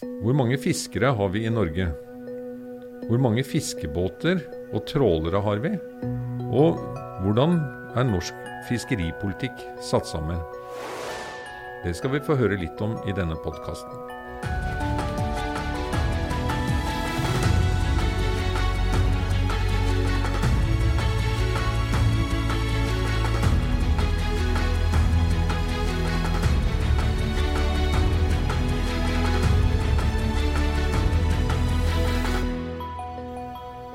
Hvor mange fiskere har vi i Norge? Hvor mange fiskebåter og trålere har vi? Og hvordan er norsk fiskeripolitikk satt sammen? Det skal vi få høre litt om i denne podkasten.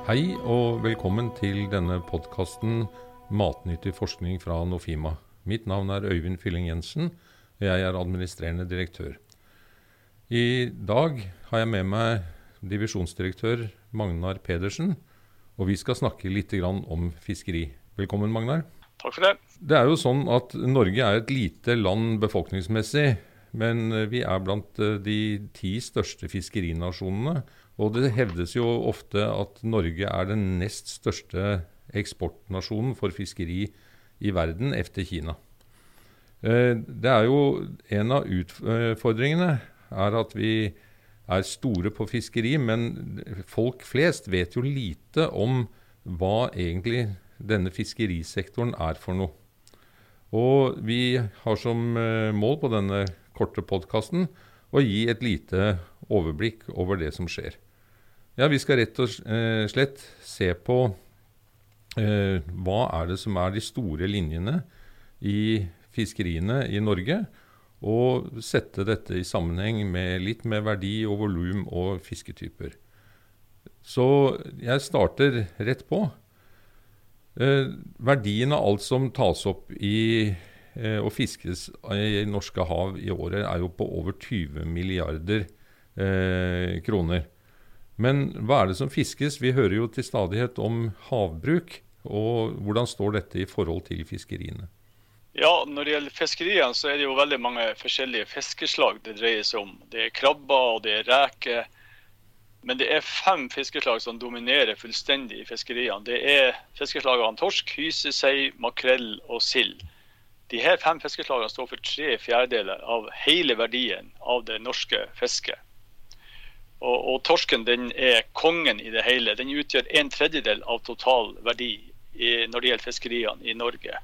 Hei og velkommen til denne podkasten Matnyttig forskning fra Nofima. Mitt navn er Øyvind Fylling Jensen, og jeg er administrerende direktør. I dag har jeg med meg divisjonsdirektør Magnar Pedersen, og vi skal snakke litt om fiskeri. Velkommen, Magnar. Takk for det. Det er jo sånn at Norge er et lite land befolkningsmessig, men vi er blant de ti største fiskerinasjonene. Og det hevdes jo ofte at Norge er den nest største eksportnasjonen for fiskeri i verden efter Kina. Det er jo En av utfordringene er at vi er store på fiskeri, men folk flest vet jo lite om hva egentlig denne fiskerisektoren er for noe. Og vi har som mål på denne korte podkasten å gi et lite overblikk over det som skjer. Ja, Vi skal rett og slett se på eh, hva er det som er de store linjene i fiskeriene i Norge, og sette dette i sammenheng med litt med verdi og volum og fisketyper. Så jeg starter rett på. Eh, verdien av alt som tas opp i eh, og fiskes i norske hav i året, er jo på over 20 milliarder kroner. Men hva er det som fiskes? Vi hører jo til stadighet om havbruk. og Hvordan står dette i forhold til fiskeriene? Ja, Når det gjelder fiskeriene, så er det jo veldig mange forskjellige fiskeslag det dreier seg om. Det er krabber og det er reker. Men det er fem fiskeslag som dominerer fullstendig i fiskeriene. Det er fiskeslagene torsk, hyse, sei, makrell og sild. De her fem fiskeslagene står for tre fjerdedeler av hele verdien av det norske fisket. Og, og, torsken den er kongen i det hele. Den utgjør en tredjedel av total verdi i, når det gjelder fiskeriene i Norge.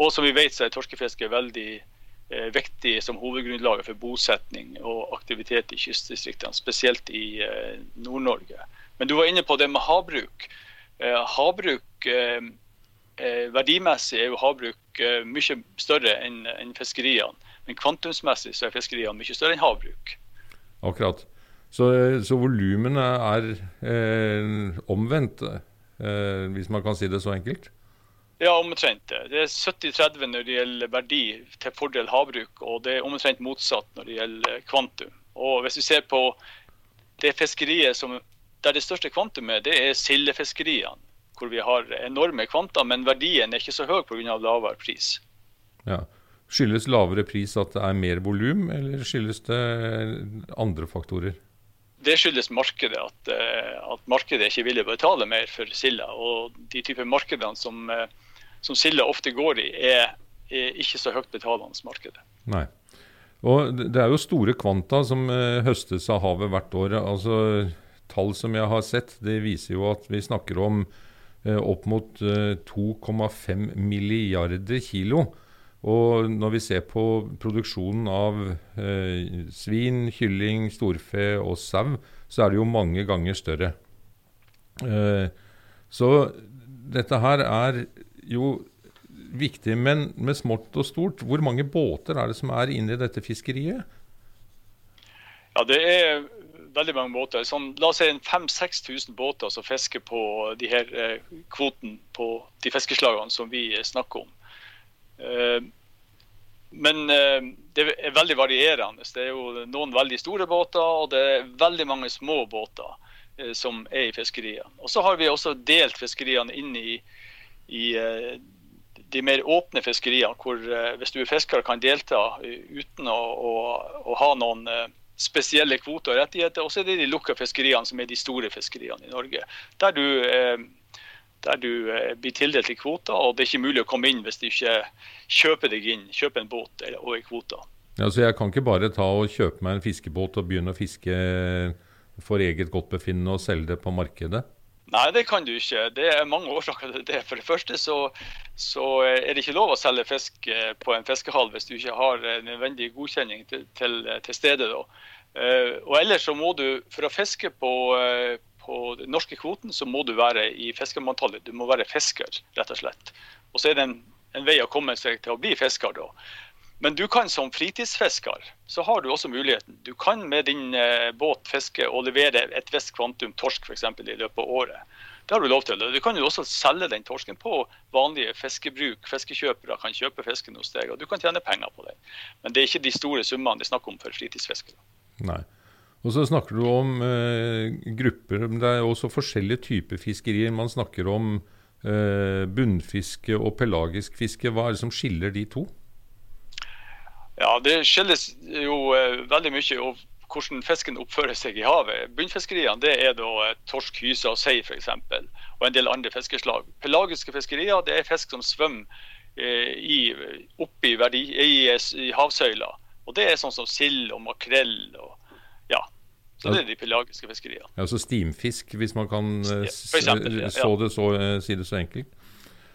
Og som vi vet så er torskefiske veldig eh, viktig som hovedgrunnlaget for bosetning og aktivitet i kystdistriktene, spesielt i eh, Nord-Norge. Men du var inne på det med havbruk. Eh, havbruk eh, eh, Verdimessig er jo havbruk eh, mye større enn en fiskeriene. Men kvantumsmessig så er fiskeriene mye større enn havbruk. Akkurat. Så, så volumene er eh, omvendt, eh, hvis man kan si det så enkelt? Ja, omtrent. Det er 70-30 når det gjelder verdi til fordel havbruk, og det er omtrent motsatt når det gjelder kvantum. Og hvis vi ser på det fiskeriet som, der det største kvantumet, det er sildefiskeriene. Hvor vi har enorme kvanta, men verdien er ikke så høy pga. lavere pris. Ja. Skyldes lavere pris at det er mer volum, eller skyldes det andre faktorer? Det skyldes markedet. At, eh, at, markedet ikke vil betale mer for silda. Og de typer markedene som, eh, som silda ofte går i, er, er ikke så høyt betalende markedet. Nei. Og Det er jo store kvanta som eh, høstes av havet hvert år. altså Tall som jeg har sett, det viser jo at vi snakker om opp mot 2,5 milliarder kilo. Og når vi ser på produksjonen av eh, svin, kylling, storfe og sau, så er det jo mange ganger større. Eh, så dette her er jo viktig, men med smått og stort, hvor mange båter er det som er inne i dette fiskeriet? Ja, det er veldig mange båter. Sånn, la oss si 5000-6000 båter som fisker på de her eh, kvoten på de fiskeslagene som vi snakker om. Eh, men eh, det er veldig varierende. Det er jo noen veldig store båter, og det er veldig mange små båter eh, som er i fiskeriene. Og så har vi også delt fiskeriene inn i, i de mer åpne fiskeriene, hvor hvis du er fisker kan delta uten å, å, å ha noen spesielle kvoter og rettigheter. Og så er det de lukka fiskeriene som er de store fiskeriene i Norge. Der du der du eh, blir tildelt i kvoter, og det er ikke mulig å komme inn hvis du ikke kjøper deg inn, kjøper en båt og en kvote. Ja, Så jeg kan ikke bare ta og kjøpe meg en fiskebåt og begynne å fiske for eget godtbefinnende og selge det på markedet? Nei, det kan du ikke. Det er mange årsaker til det. For det første så, så, er det ikke lov å selge fisk eh, på en fiskehall hvis du ikke har eh, nødvendig godkjenning til, til, til stede. Da. Eh, og ellers så må du, for å fiske på, på den norske kvoten, så må du være i fiskermanntallet. Du må være fisker, rett og slett. Og så er det en, en vei å komme seg til å bli fisker da. Men du kan som fritidsfisker, så har du også muligheten. Du kan med din eh, båt fiske og levere et visst kvantum torsk f.eks. i løpet av året. Det har du lov til. Du kan jo også selge den torsken på vanlige fiskebruk. Fiskekjøpere kan kjøpe fisken hos deg, og du kan tjene penger på den. Men det er ikke de store summene det er snakk om for fritidsfiskere. Nei. Og så snakker du om eh, grupper. Det er også forskjellige typer fiskerier. Man snakker om eh, bunnfiske og pelagisk fiske. Hva er det som skiller de to? Ja, Det skilles jo eh, veldig mye av hvordan fisken oppfører seg i havet. Bunnfiskeriene det er da eh, torsk, hyse og sei f.eks. Og en del andre fiskeslag. Pelagiske fiskerier det er fisk som svømmer eh, i, oppi verdi, i, i havsøyla. Og det er sånn som sild og makrell. og så det er de pelagiske fiskeriene. Ja, Så stimfisk, hvis man kan eh, eksempel, ja. så det så, si det så enkelt?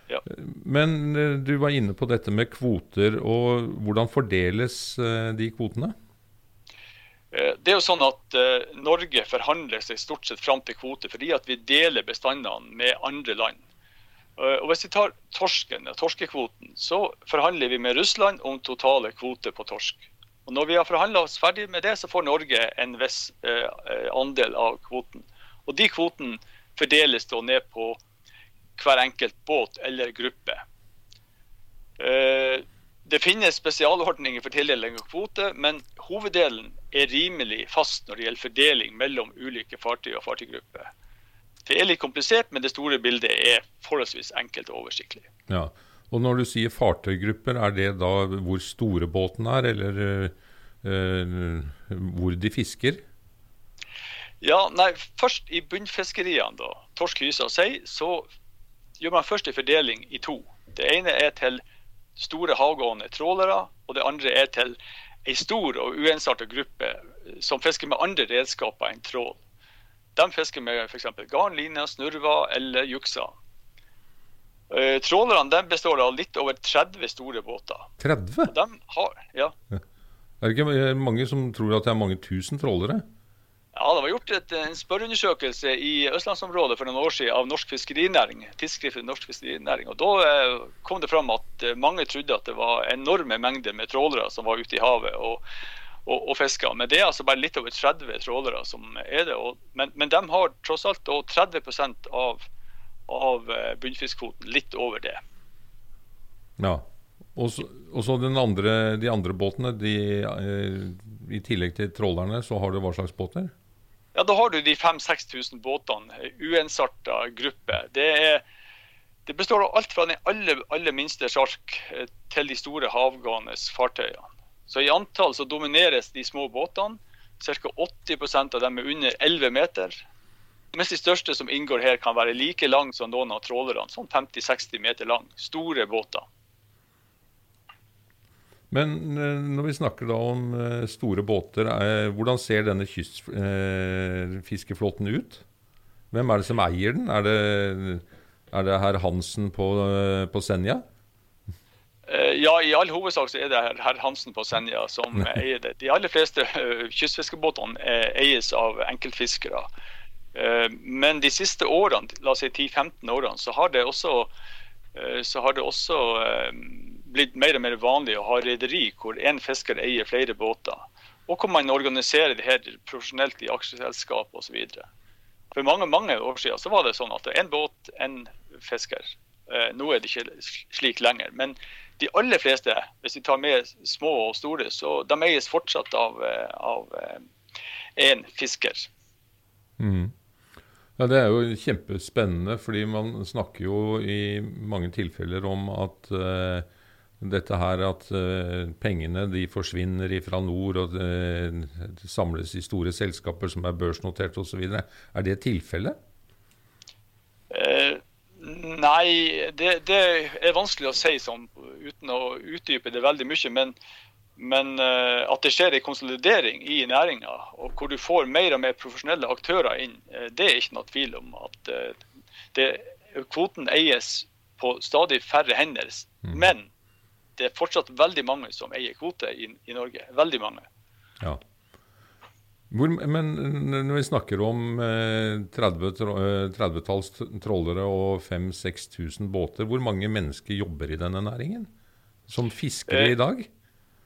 Ja. Men eh, du var inne på dette med kvoter. og Hvordan fordeles eh, de kvotene? Eh, det er jo sånn at Norge forhandler seg stort sett fram til kvoter fordi at vi deler bestandene med andre land. Og Hvis vi tar torsken, torskekvoten, så forhandler vi med Russland om totale kvoter på torsk. Og Når vi har forhandla oss ferdig med det, så får Norge en viss andel av kvoten. Og De kvotene fordeles da ned på hver enkelt båt eller gruppe. Eh, det finnes spesialordninger for tildeling av kvote, men hoveddelen er rimelig fast når det gjelder fordeling mellom ulike fartøy og fartøygrupper. Det er litt komplisert, men det store bildet er forholdsvis enkelt og oversiktlig. Ja, og Når du sier fartøygrupper, er det da hvor store båten er, eller eh, hvor de fisker? Ja, nei, Først i bunnfiskeriene, da, torsk, hyse og sei, så gjør man først en fordeling i to. Det ene er til store havgående trålere, og det andre er til en stor og uensartet gruppe som fisker med andre redskaper enn trål. De fisker med f.eks. garn, line, snurver eller jukser. Uh, trålerne består av litt over 30 store båter. 30? De har, ja. Er det ikke mange som tror at det er mange tusen trålere? Ja, Det var gjort et, en spørreundersøkelse i østlandsområdet for noen år siden av norsk fiskerinæring. tidsskriftet Norsk fiskerinæring. Og Da eh, kom det fram at eh, mange trodde at det var enorme mengder med trålere som var ute i havet og, og, og fiska. Men det er altså bare litt over 30 trålere som er det. Og, men, men, de har tross alt 30% av, av eh, bunnfiskkvoten. Litt over det. Ja. Og så, andre, de andre båtene, de, i tillegg til trålerne, så har du hva slags båter? Ja, Da har du de 5000-6000 båtene, uensarta gruppe. Det, er, det, består av alt fra den aller, aller minste sjark eh, til de store havgående fartøyene. Så I antall så domineres de små båtene. Ca. 80% av dem er under 11 meter. Mens de største som inngår her, kan være like lang som noen av trålerne. Sånn 50-60 meter lang. Store båter. Men eh, når vi snakker da om eh, store båter, eh, hvordan ser denne kystfiskeflåten ut? Hvem er det som eier den? Er det, er det herr Hansen på, på Senja? Ja, i all hovedsak så er det herr Hansen på Senja som eier det. De aller fleste kystfiskebåtene eies av enkeltfiskere. Men de siste årene, la oss si 10-15 årene, så har det også, så har det også blitt mer og mer vanlig å ha rederi hvor én fisker eier flere båter. Og hvor man organiserer det her profesjonelt i aksjeselskap osv. For mange mange år siden så var det sånn at én båt, én fisker. Eh, nå er det ikke slik lenger. Men de aller fleste, hvis vi tar med små og store, så de eies fortsatt av én eh, fisker. Mm. Ja, Det er jo kjempespennende, fordi man snakker jo i mange tilfeller om at uh, dette her at uh, pengene de forsvinner fra nord og uh, samles i store selskaper som er børsnotert osv. Er det tilfellet? Nei, det, det, er vanskelig å si sånn uten å utdype det veldig mye. Men Men at det skjer en konsolidering i næringa, og hvor du får mer og mer profesjonelle aktører inn, det er ikke noe tvil om. at det, Kvoten eies på stadig færre hender. Mm. Men det er fortsatt veldig mange som eier kvote i, i Norge. Veldig mange. Ja. Hvor, men når vi snakker om eh, 30-talls 30 trollere og 5000-6000 båter, hvor mange mennesker jobber i denne næringen? Som fiskere i dag? Eh,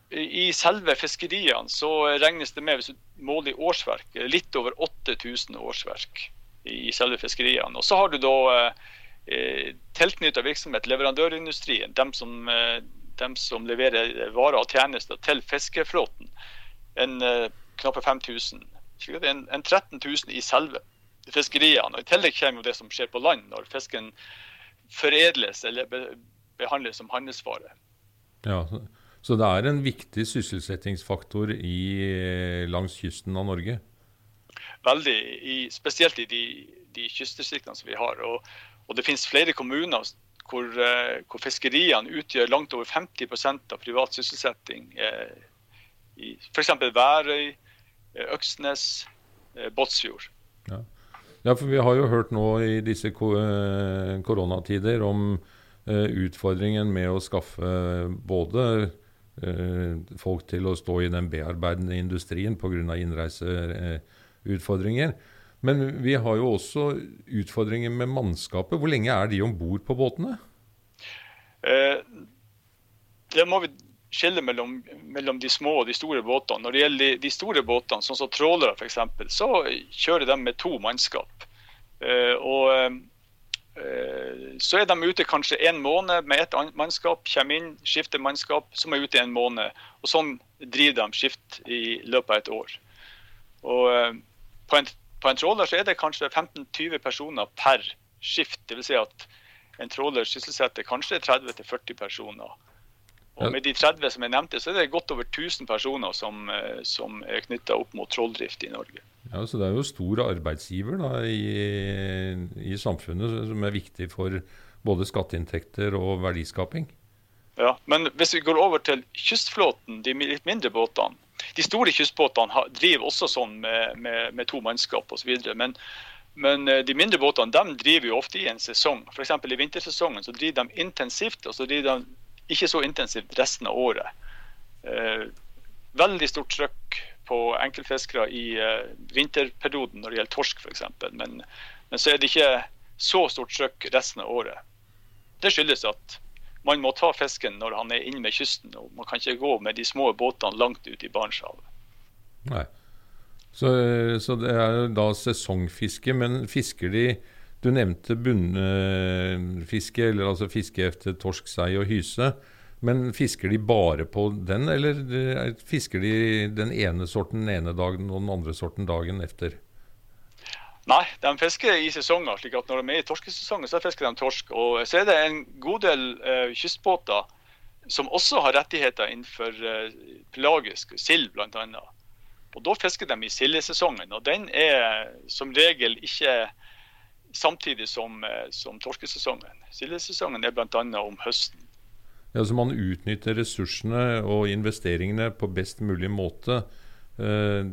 I selve fiskeriene så regnes det med, hvis du måler i årsverk, litt over 8000 årsverk i selve fiskeriene. Og så har du da eh, Eh, tilknytta virksomhet, leverandørindustrien, dem som, eh, dem som, leverer varer og tjenester til fiskeflåten, en eh, knappe 5000. En, en 13 000 i selve fiskeriene. Og I tillegg kommer det som skjer på land, når fisken foredles eller behandles som handelsvare. Ja, Så det er en viktig sysselsettingsfaktor i, langs kysten av Norge? Veldig, i, spesielt i de, de kystdistriktene som vi har. Og, og det finnes flere kommuner hvor, eh, hvor fiskeriene utgjør langt over 50% av privat sysselsetting. Eh, I f.eks. Værøy, eh, Øksnes, Båtsfjord. Ja. ja. for vi har jo hørt nå i disse koronatider om utfordringen med å skaffe både folk til å stå i den bearbeidende industrien pga. innreiseutfordringer. Men vi har jo også utfordringer med mannskapet. Hvor lenge er de om bord på båtene? Eh, det må vi skille mellom, mellom, de små og de store båtene. Når det gjelder de, de store båtene, sånn som trålere f.eks., så kjører de med to mannskap. Eh, og eh, så er de ute kanskje en måned med ett mannskap, kommer inn, skifter mannskap, som er ute en måned. Og Sånn driver de skift i løpet av et år. Og eh, på en på en tråler så er det kanskje 15-20 personer per skift. Dvs. Si at en tråler sysselsetter kanskje 30-40 personer. Og Med de 30 som jeg nevnte, så er det godt over 1000 personer som, eh, som er knytta opp mot trolldrift i Norge. Ja, Så det er jo stor arbeidsgiver da, i, i samfunnet som er viktig for både skatteinntekter og verdiskaping? Ja, Men hvis vi går over til kystflåten, de litt mindre båtene, de store kystbåtene driver også sånn med, med, med to mannskap osv. Men, men eh, de mindre båtene de driver jo ofte i en sesong. F.eks. i vintersesongen så driver de intensivt, og så driver de ikke så intensivt resten av året. Eh, veldig stort trøkk på enkeltfiskere i eh, vinterperioden når det gjelder torsk f.eks. Men, men så er det ikke så stort trøkk resten av året. Det skyldes at man må ta fisken når han er inne med kysten. og Man kan ikke gå med de små båtene langt ut i Barentshavet. Nei. Så, så, det er da sesongfiske. Men fisker de Du nevnte bunnfiske, eller altså fiske etter torsk, sei og hyse. Men fisker de bare på den, eller fisker de den ene sorten den ene dagen og den andre sorten dagen etter? Nei, de fisker i sesonger. slik at Når de er i torskesesongen, så fisker de torsk. Og Så er det en god del uh, kystbåter som også har rettigheter innenfor uh, pelagisk sild bl.a. Og Da fisker de i sildesesongen. Og den er som regel ikke samtidig som, uh, som torskesesongen. Sildesesongen er bl.a. om høsten. Ja, Så man utnytter ressursene og investeringene på best mulig måte Eh,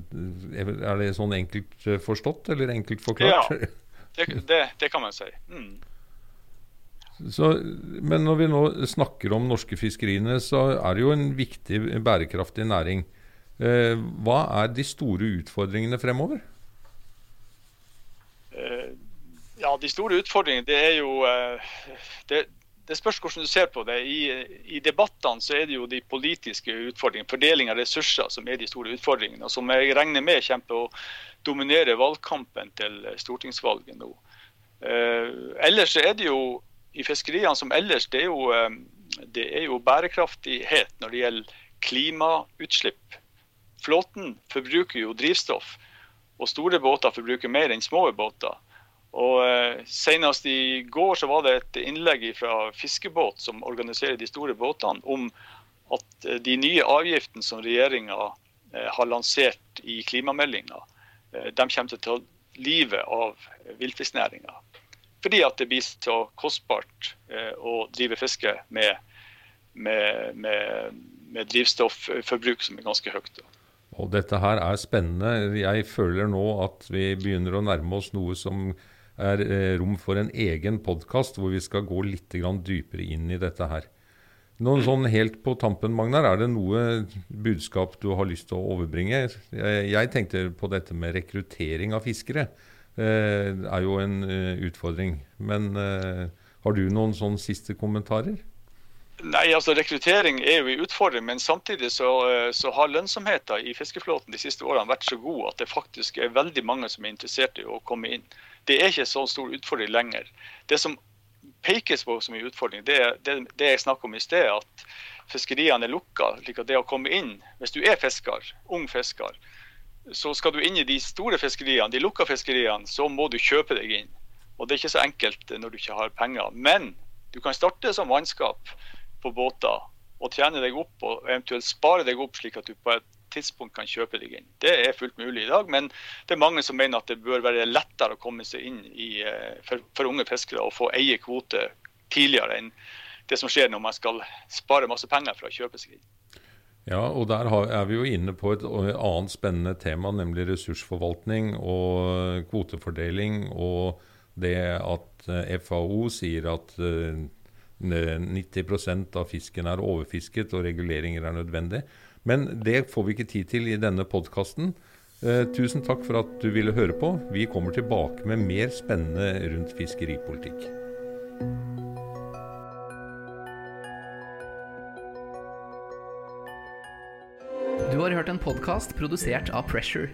er det sånn enkelt eh, forstått, eller enkelt forklart? Ja, det, det, det kan man si. Mm. Så, men når vi nå snakker om norske fiskeriene, så er det jo en viktig bærekraftig næring. Eh, hva er de store utfordringene fremover? ja, De store utfordringene det er jo det, det spørs hvordan du ser på det. I, i debattene så er det jo de politiske utfordringene, fordeling av ressurser, som er de store utfordringene. Og som jeg regner med kommer til å dominere valgkampen til stortingsvalget nå. Eh, ellers er det jo i fiskeriene som ellers, det er, jo, eh, det er jo bærekraftighet når det gjelder klimautslipp. Flåten forbruker jo drivstoff, og store båter forbruker mer enn små båter. Og eh, Senest i går så var det et innlegg fra Fiskebåt, som organiserer de store båtene, om at eh, de nye avgiftene som regjeringa eh, har lansert i klimameldinga, de kommer til å ta livet av villfisknæringa. Fordi at det blir så kostbart å drive fiske med, med, med, med drivstoffforbruk som er ganske høyt. Og dette her er spennende. Jeg føler nå at vi begynner å nærme oss noe som er eh, rom for en egen podkast, hvor vi skal gå litt dypere inn i dette her. Noen sånn helt på tampen, Magnar, er det noe budskap du har lyst til å overbringe? Jeg, tenkte på dette med rekruttering av fiskere. Eh, det er jo en uh, utfordring. Men har du noen sånn siste kommentarer? Nei, altså Rekruttering er jo en utfordring, men samtidig så, så, har lønnsomheten i fiskeflåten de siste årene vært så god at det faktisk er veldig mange som er interessert i å komme inn. Det er ikke så stor utfordring lenger. Det som pekes på som en utfordring, det er det, det, jeg snakket om i sted, at fiskeriene er lukka. slik at det å komme inn, Hvis du er fisker, ung fisker, så skal du inn i de store fiskeriene, de lukka fiskeriene, så må du kjøpe deg inn. Og Det er ikke så enkelt når du ikke har penger. Men du kan starte som mannskap på båter og tjene deg opp og eventuelt spare deg opp slik at du på et tidspunkt kan kjøpe deg inn. Det er fullt mulig i dag, men det er mange som mener at det bør være lettere å komme seg inn i, eh, for, for, unge fiskere og få eie kvote tidligere enn det som skjer når man skal spare masse penger for å kjøpe seg inn. Ja, og der er vi jo inne på et annet spennende tema, nemlig ressursforvaltning og kvotefordeling. Og det at eh, FAO sier at 90 eh, av fisken er overfisket og reguleringer er nødvendig. Men det får vi ikke tid til i denne podkasten. Eh, tusen takk for at du ville høre på. Vi kommer tilbake med mer spennende rundt fiskeripolitikk. Du har hørt en podkast produsert av Pressure.